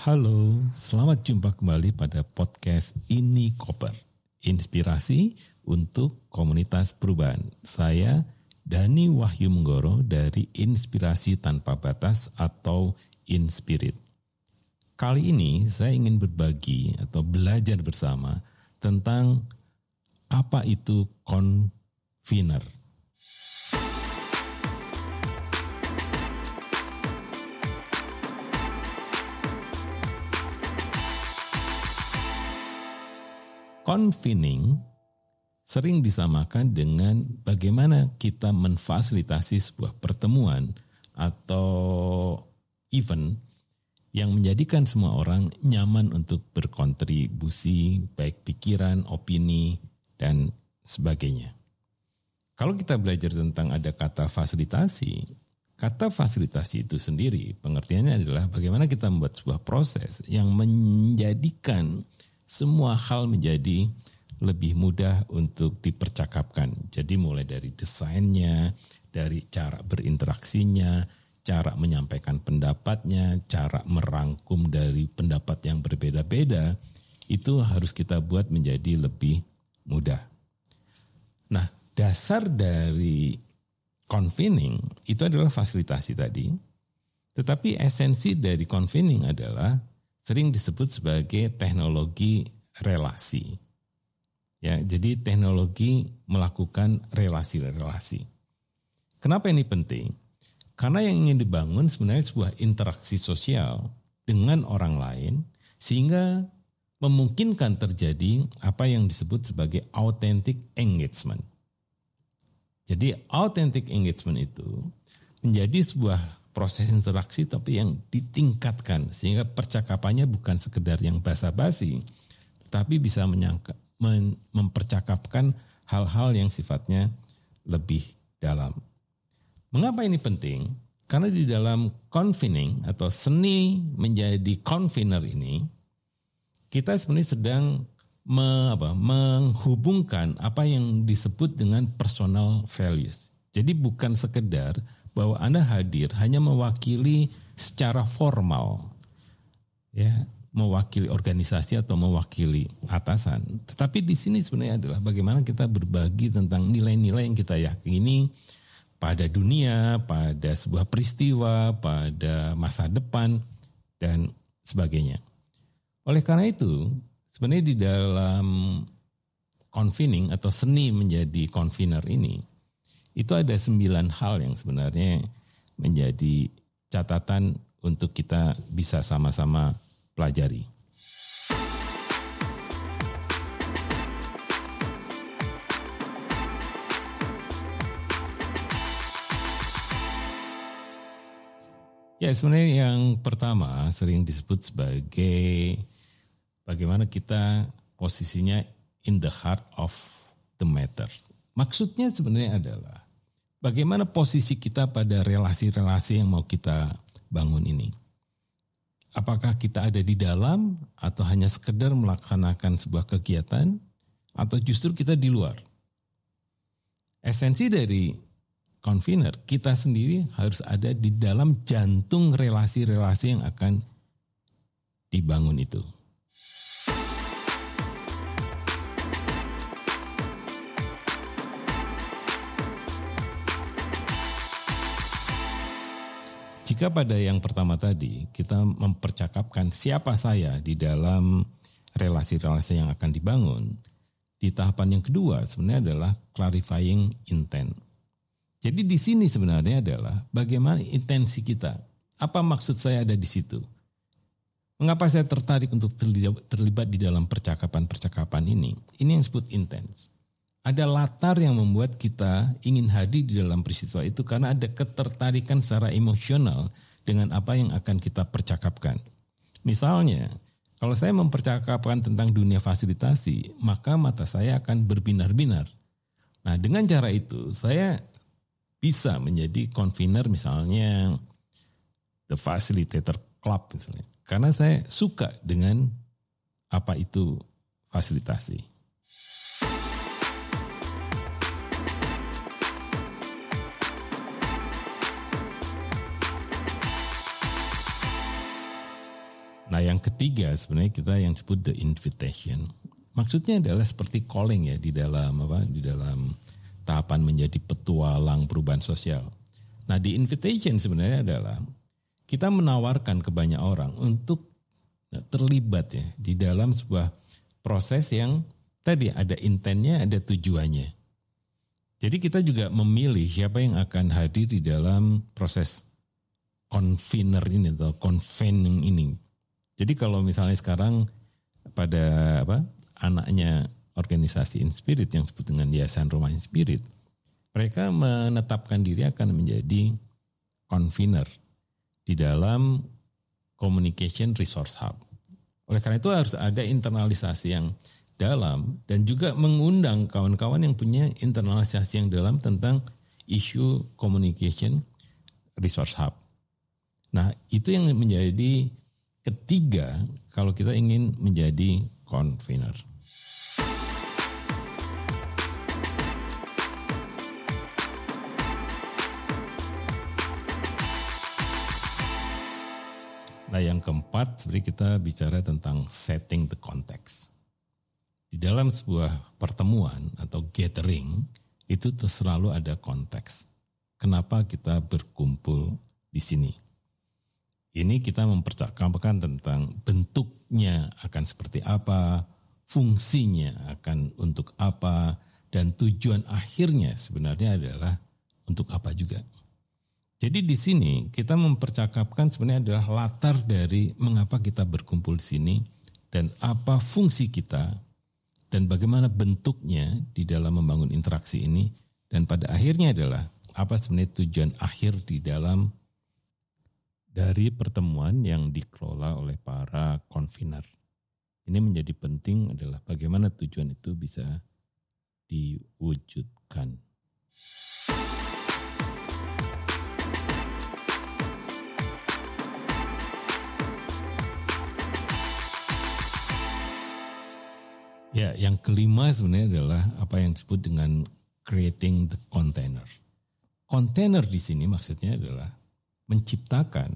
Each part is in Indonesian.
Halo, selamat jumpa kembali pada podcast Ini Koper. Inspirasi untuk komunitas perubahan. Saya Dani Wahyu Menggoro dari Inspirasi Tanpa Batas atau Inspirit. Kali ini saya ingin berbagi atau belajar bersama tentang apa itu convener. Convening sering disamakan dengan bagaimana kita memfasilitasi sebuah pertemuan atau event yang menjadikan semua orang nyaman untuk berkontribusi, baik pikiran, opini, dan sebagainya. Kalau kita belajar tentang ada kata fasilitasi, kata fasilitasi itu sendiri pengertiannya adalah bagaimana kita membuat sebuah proses yang menjadikan semua hal menjadi lebih mudah untuk dipercakapkan. Jadi mulai dari desainnya, dari cara berinteraksinya, cara menyampaikan pendapatnya, cara merangkum dari pendapat yang berbeda-beda, itu harus kita buat menjadi lebih mudah. Nah, dasar dari convening itu adalah fasilitasi tadi. Tetapi esensi dari convening adalah sering disebut sebagai teknologi relasi. Ya, jadi teknologi melakukan relasi-relasi. Kenapa ini penting? Karena yang ingin dibangun sebenarnya sebuah interaksi sosial dengan orang lain sehingga memungkinkan terjadi apa yang disebut sebagai authentic engagement. Jadi authentic engagement itu menjadi sebuah proses interaksi tapi yang ditingkatkan sehingga percakapannya bukan sekedar yang basa-basi tetapi bisa menyangka, mem, mempercakapkan hal-hal yang sifatnya lebih dalam. Mengapa ini penting? Karena di dalam convening atau seni menjadi convener ini kita sebenarnya sedang me, apa, menghubungkan apa yang disebut dengan personal values. Jadi bukan sekedar bahwa Anda hadir hanya mewakili secara formal ya mewakili organisasi atau mewakili atasan. Tetapi di sini sebenarnya adalah bagaimana kita berbagi tentang nilai-nilai yang kita yakini pada dunia, pada sebuah peristiwa, pada masa depan dan sebagainya. Oleh karena itu, sebenarnya di dalam convening atau seni menjadi convener ini, itu ada sembilan hal yang sebenarnya menjadi catatan untuk kita bisa sama-sama pelajari. Ya sebenarnya yang pertama sering disebut sebagai bagaimana kita posisinya in the heart of the matter. Maksudnya sebenarnya adalah bagaimana posisi kita pada relasi-relasi yang mau kita bangun ini. Apakah kita ada di dalam atau hanya sekedar melaksanakan sebuah kegiatan atau justru kita di luar? Esensi dari convener, kita sendiri harus ada di dalam jantung relasi-relasi yang akan dibangun itu. Jika pada yang pertama tadi kita mempercakapkan siapa saya di dalam relasi-relasi yang akan dibangun, di tahapan yang kedua sebenarnya adalah clarifying intent. Jadi di sini sebenarnya adalah bagaimana intensi kita. Apa maksud saya ada di situ? Mengapa saya tertarik untuk terlibat di dalam percakapan-percakapan ini? Ini yang disebut intens ada latar yang membuat kita ingin hadir di dalam peristiwa itu karena ada ketertarikan secara emosional dengan apa yang akan kita percakapkan. Misalnya, kalau saya mempercakapkan tentang dunia fasilitasi, maka mata saya akan berbinar-binar. Nah, dengan cara itu saya bisa menjadi convener misalnya the facilitator club misalnya. Karena saya suka dengan apa itu fasilitasi. Nah yang ketiga sebenarnya kita yang sebut the invitation. Maksudnya adalah seperti calling ya di dalam apa? Di dalam tahapan menjadi petualang perubahan sosial. Nah, di invitation sebenarnya adalah kita menawarkan ke banyak orang untuk terlibat ya di dalam sebuah proses yang tadi ada intentnya, ada tujuannya. Jadi kita juga memilih siapa yang akan hadir di dalam proses convener ini atau convening ini. Jadi kalau misalnya sekarang pada apa anaknya organisasi Inspirit yang disebut dengan Yayasan Rumah Inspirit, mereka menetapkan diri akan menjadi convener di dalam communication resource hub. Oleh karena itu harus ada internalisasi yang dalam dan juga mengundang kawan-kawan yang punya internalisasi yang dalam tentang isu communication resource hub. Nah, itu yang menjadi ketiga kalau kita ingin menjadi convener. Nah yang keempat sebenarnya kita bicara tentang setting the context. Di dalam sebuah pertemuan atau gathering itu selalu ada konteks. Kenapa kita berkumpul di sini? Ini kita mempercakapkan tentang bentuknya akan seperti apa, fungsinya akan untuk apa, dan tujuan akhirnya sebenarnya adalah untuk apa juga. Jadi di sini kita mempercakapkan sebenarnya adalah latar dari mengapa kita berkumpul di sini dan apa fungsi kita dan bagaimana bentuknya di dalam membangun interaksi ini dan pada akhirnya adalah apa sebenarnya tujuan akhir di dalam dari pertemuan yang dikelola oleh para convener. Ini menjadi penting adalah bagaimana tujuan itu bisa diwujudkan. Ya, yang kelima sebenarnya adalah apa yang disebut dengan creating the container. Container di sini maksudnya adalah menciptakan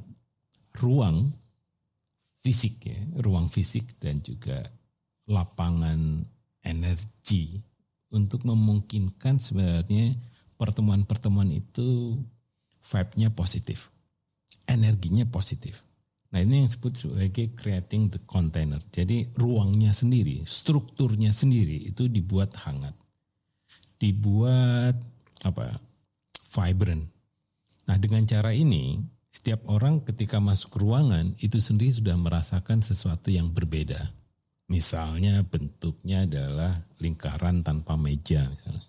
ruang fisik ya, ruang fisik dan juga lapangan energi untuk memungkinkan sebenarnya pertemuan-pertemuan itu vibe-nya positif, energinya positif. Nah ini yang disebut sebagai creating the container. Jadi ruangnya sendiri, strukturnya sendiri itu dibuat hangat. Dibuat apa vibrant. Nah dengan cara ini setiap orang ketika masuk ruangan itu sendiri sudah merasakan sesuatu yang berbeda. Misalnya bentuknya adalah lingkaran tanpa meja misalnya.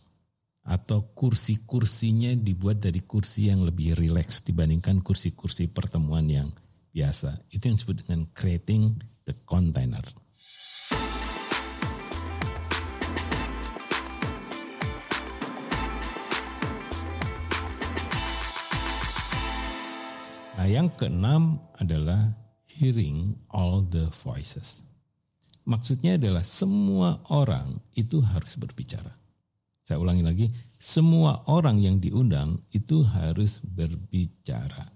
Atau kursi-kursinya dibuat dari kursi yang lebih rileks dibandingkan kursi-kursi pertemuan yang biasa. Itu yang disebut dengan creating the container. Nah, yang keenam adalah hearing all the voices. Maksudnya adalah semua orang itu harus berbicara. Saya ulangi lagi, semua orang yang diundang itu harus berbicara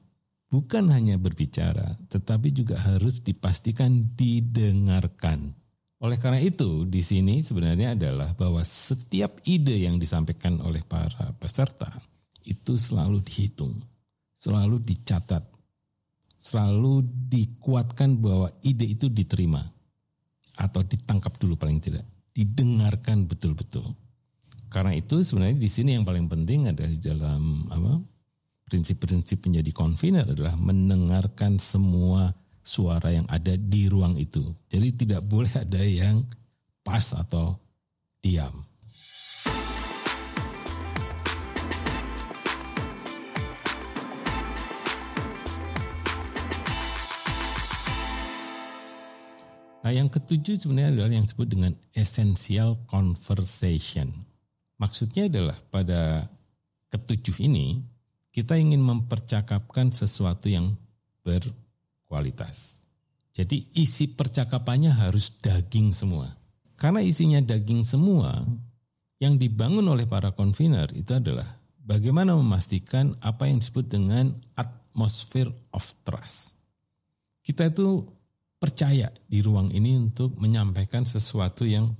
bukan hanya berbicara, tetapi juga harus dipastikan didengarkan. Oleh karena itu, di sini sebenarnya adalah bahwa setiap ide yang disampaikan oleh para peserta itu selalu dihitung, selalu dicatat, selalu dikuatkan bahwa ide itu diterima atau ditangkap dulu paling tidak, didengarkan betul-betul. Karena itu sebenarnya di sini yang paling penting adalah di dalam apa prinsip-prinsip menjadi convener adalah mendengarkan semua suara yang ada di ruang itu. Jadi tidak boleh ada yang pas atau diam. Nah yang ketujuh sebenarnya adalah yang disebut dengan essential conversation. Maksudnya adalah pada ketujuh ini kita ingin mempercakapkan sesuatu yang berkualitas. Jadi isi percakapannya harus daging semua. Karena isinya daging semua, yang dibangun oleh para convener itu adalah bagaimana memastikan apa yang disebut dengan atmosphere of trust. Kita itu percaya di ruang ini untuk menyampaikan sesuatu yang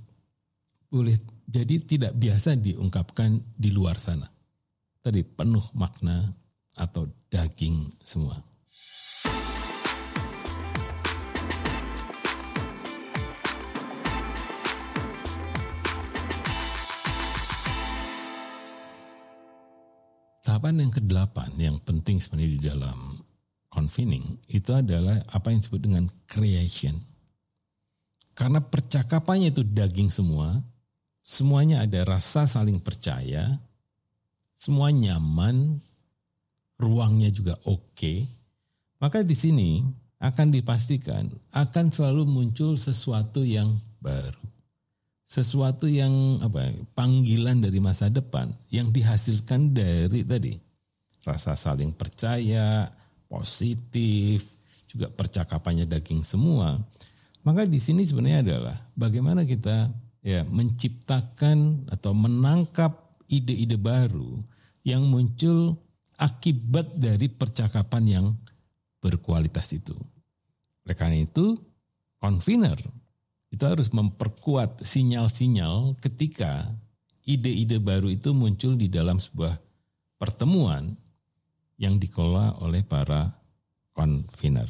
boleh jadi tidak biasa diungkapkan di luar sana. Tadi penuh makna atau daging semua. Tahapan yang kedelapan yang penting sebenarnya di dalam convening itu adalah apa yang disebut dengan creation. Karena percakapannya itu daging semua, semuanya ada rasa saling percaya, semua nyaman, ruangnya juga oke. Okay, maka di sini akan dipastikan akan selalu muncul sesuatu yang baru sesuatu yang apa panggilan dari masa depan yang dihasilkan dari tadi rasa saling percaya positif juga percakapannya daging semua maka di sini sebenarnya adalah bagaimana kita ya menciptakan atau menangkap ide-ide baru yang muncul akibat dari percakapan yang berkualitas itu. Oleh karena itu, convener itu harus memperkuat sinyal-sinyal ketika ide-ide baru itu muncul di dalam sebuah pertemuan yang dikelola oleh para convener.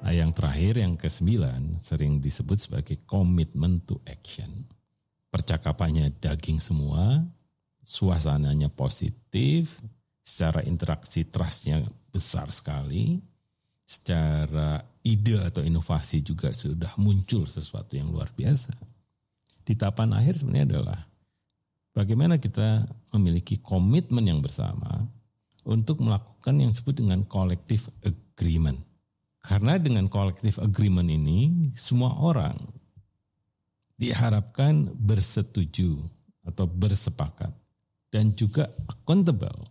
Nah, yang terakhir, yang kesembilan, sering disebut sebagai commitment to action. Percakapannya daging semua, suasananya positif, secara interaksi trustnya besar sekali, secara ide atau inovasi juga sudah muncul sesuatu yang luar biasa. Di tahapan akhir sebenarnya adalah bagaimana kita memiliki komitmen yang bersama untuk melakukan yang disebut dengan collective agreement. Karena dengan collective agreement ini semua orang diharapkan bersetuju atau bersepakat dan juga accountable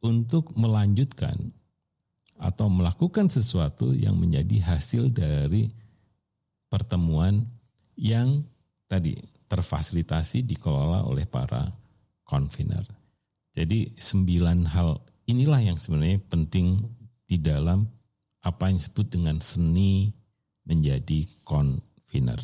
untuk melanjutkan atau melakukan sesuatu yang menjadi hasil dari pertemuan yang tadi terfasilitasi dikelola oleh para convener. Jadi sembilan hal inilah yang sebenarnya penting di dalam apa yang disebut dengan seni menjadi convener.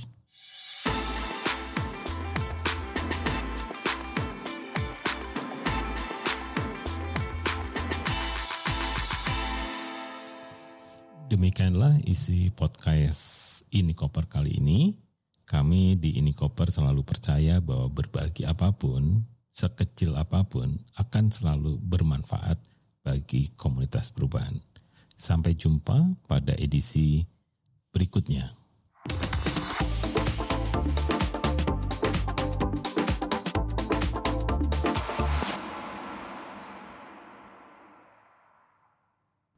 Demikianlah isi podcast Ini Koper kali ini. Kami di Ini Koper selalu percaya bahwa berbagi apa pun, sekecil apa pun, akan selalu bermanfaat bagi komunitas perubahan. Sampai jumpa pada edisi berikutnya.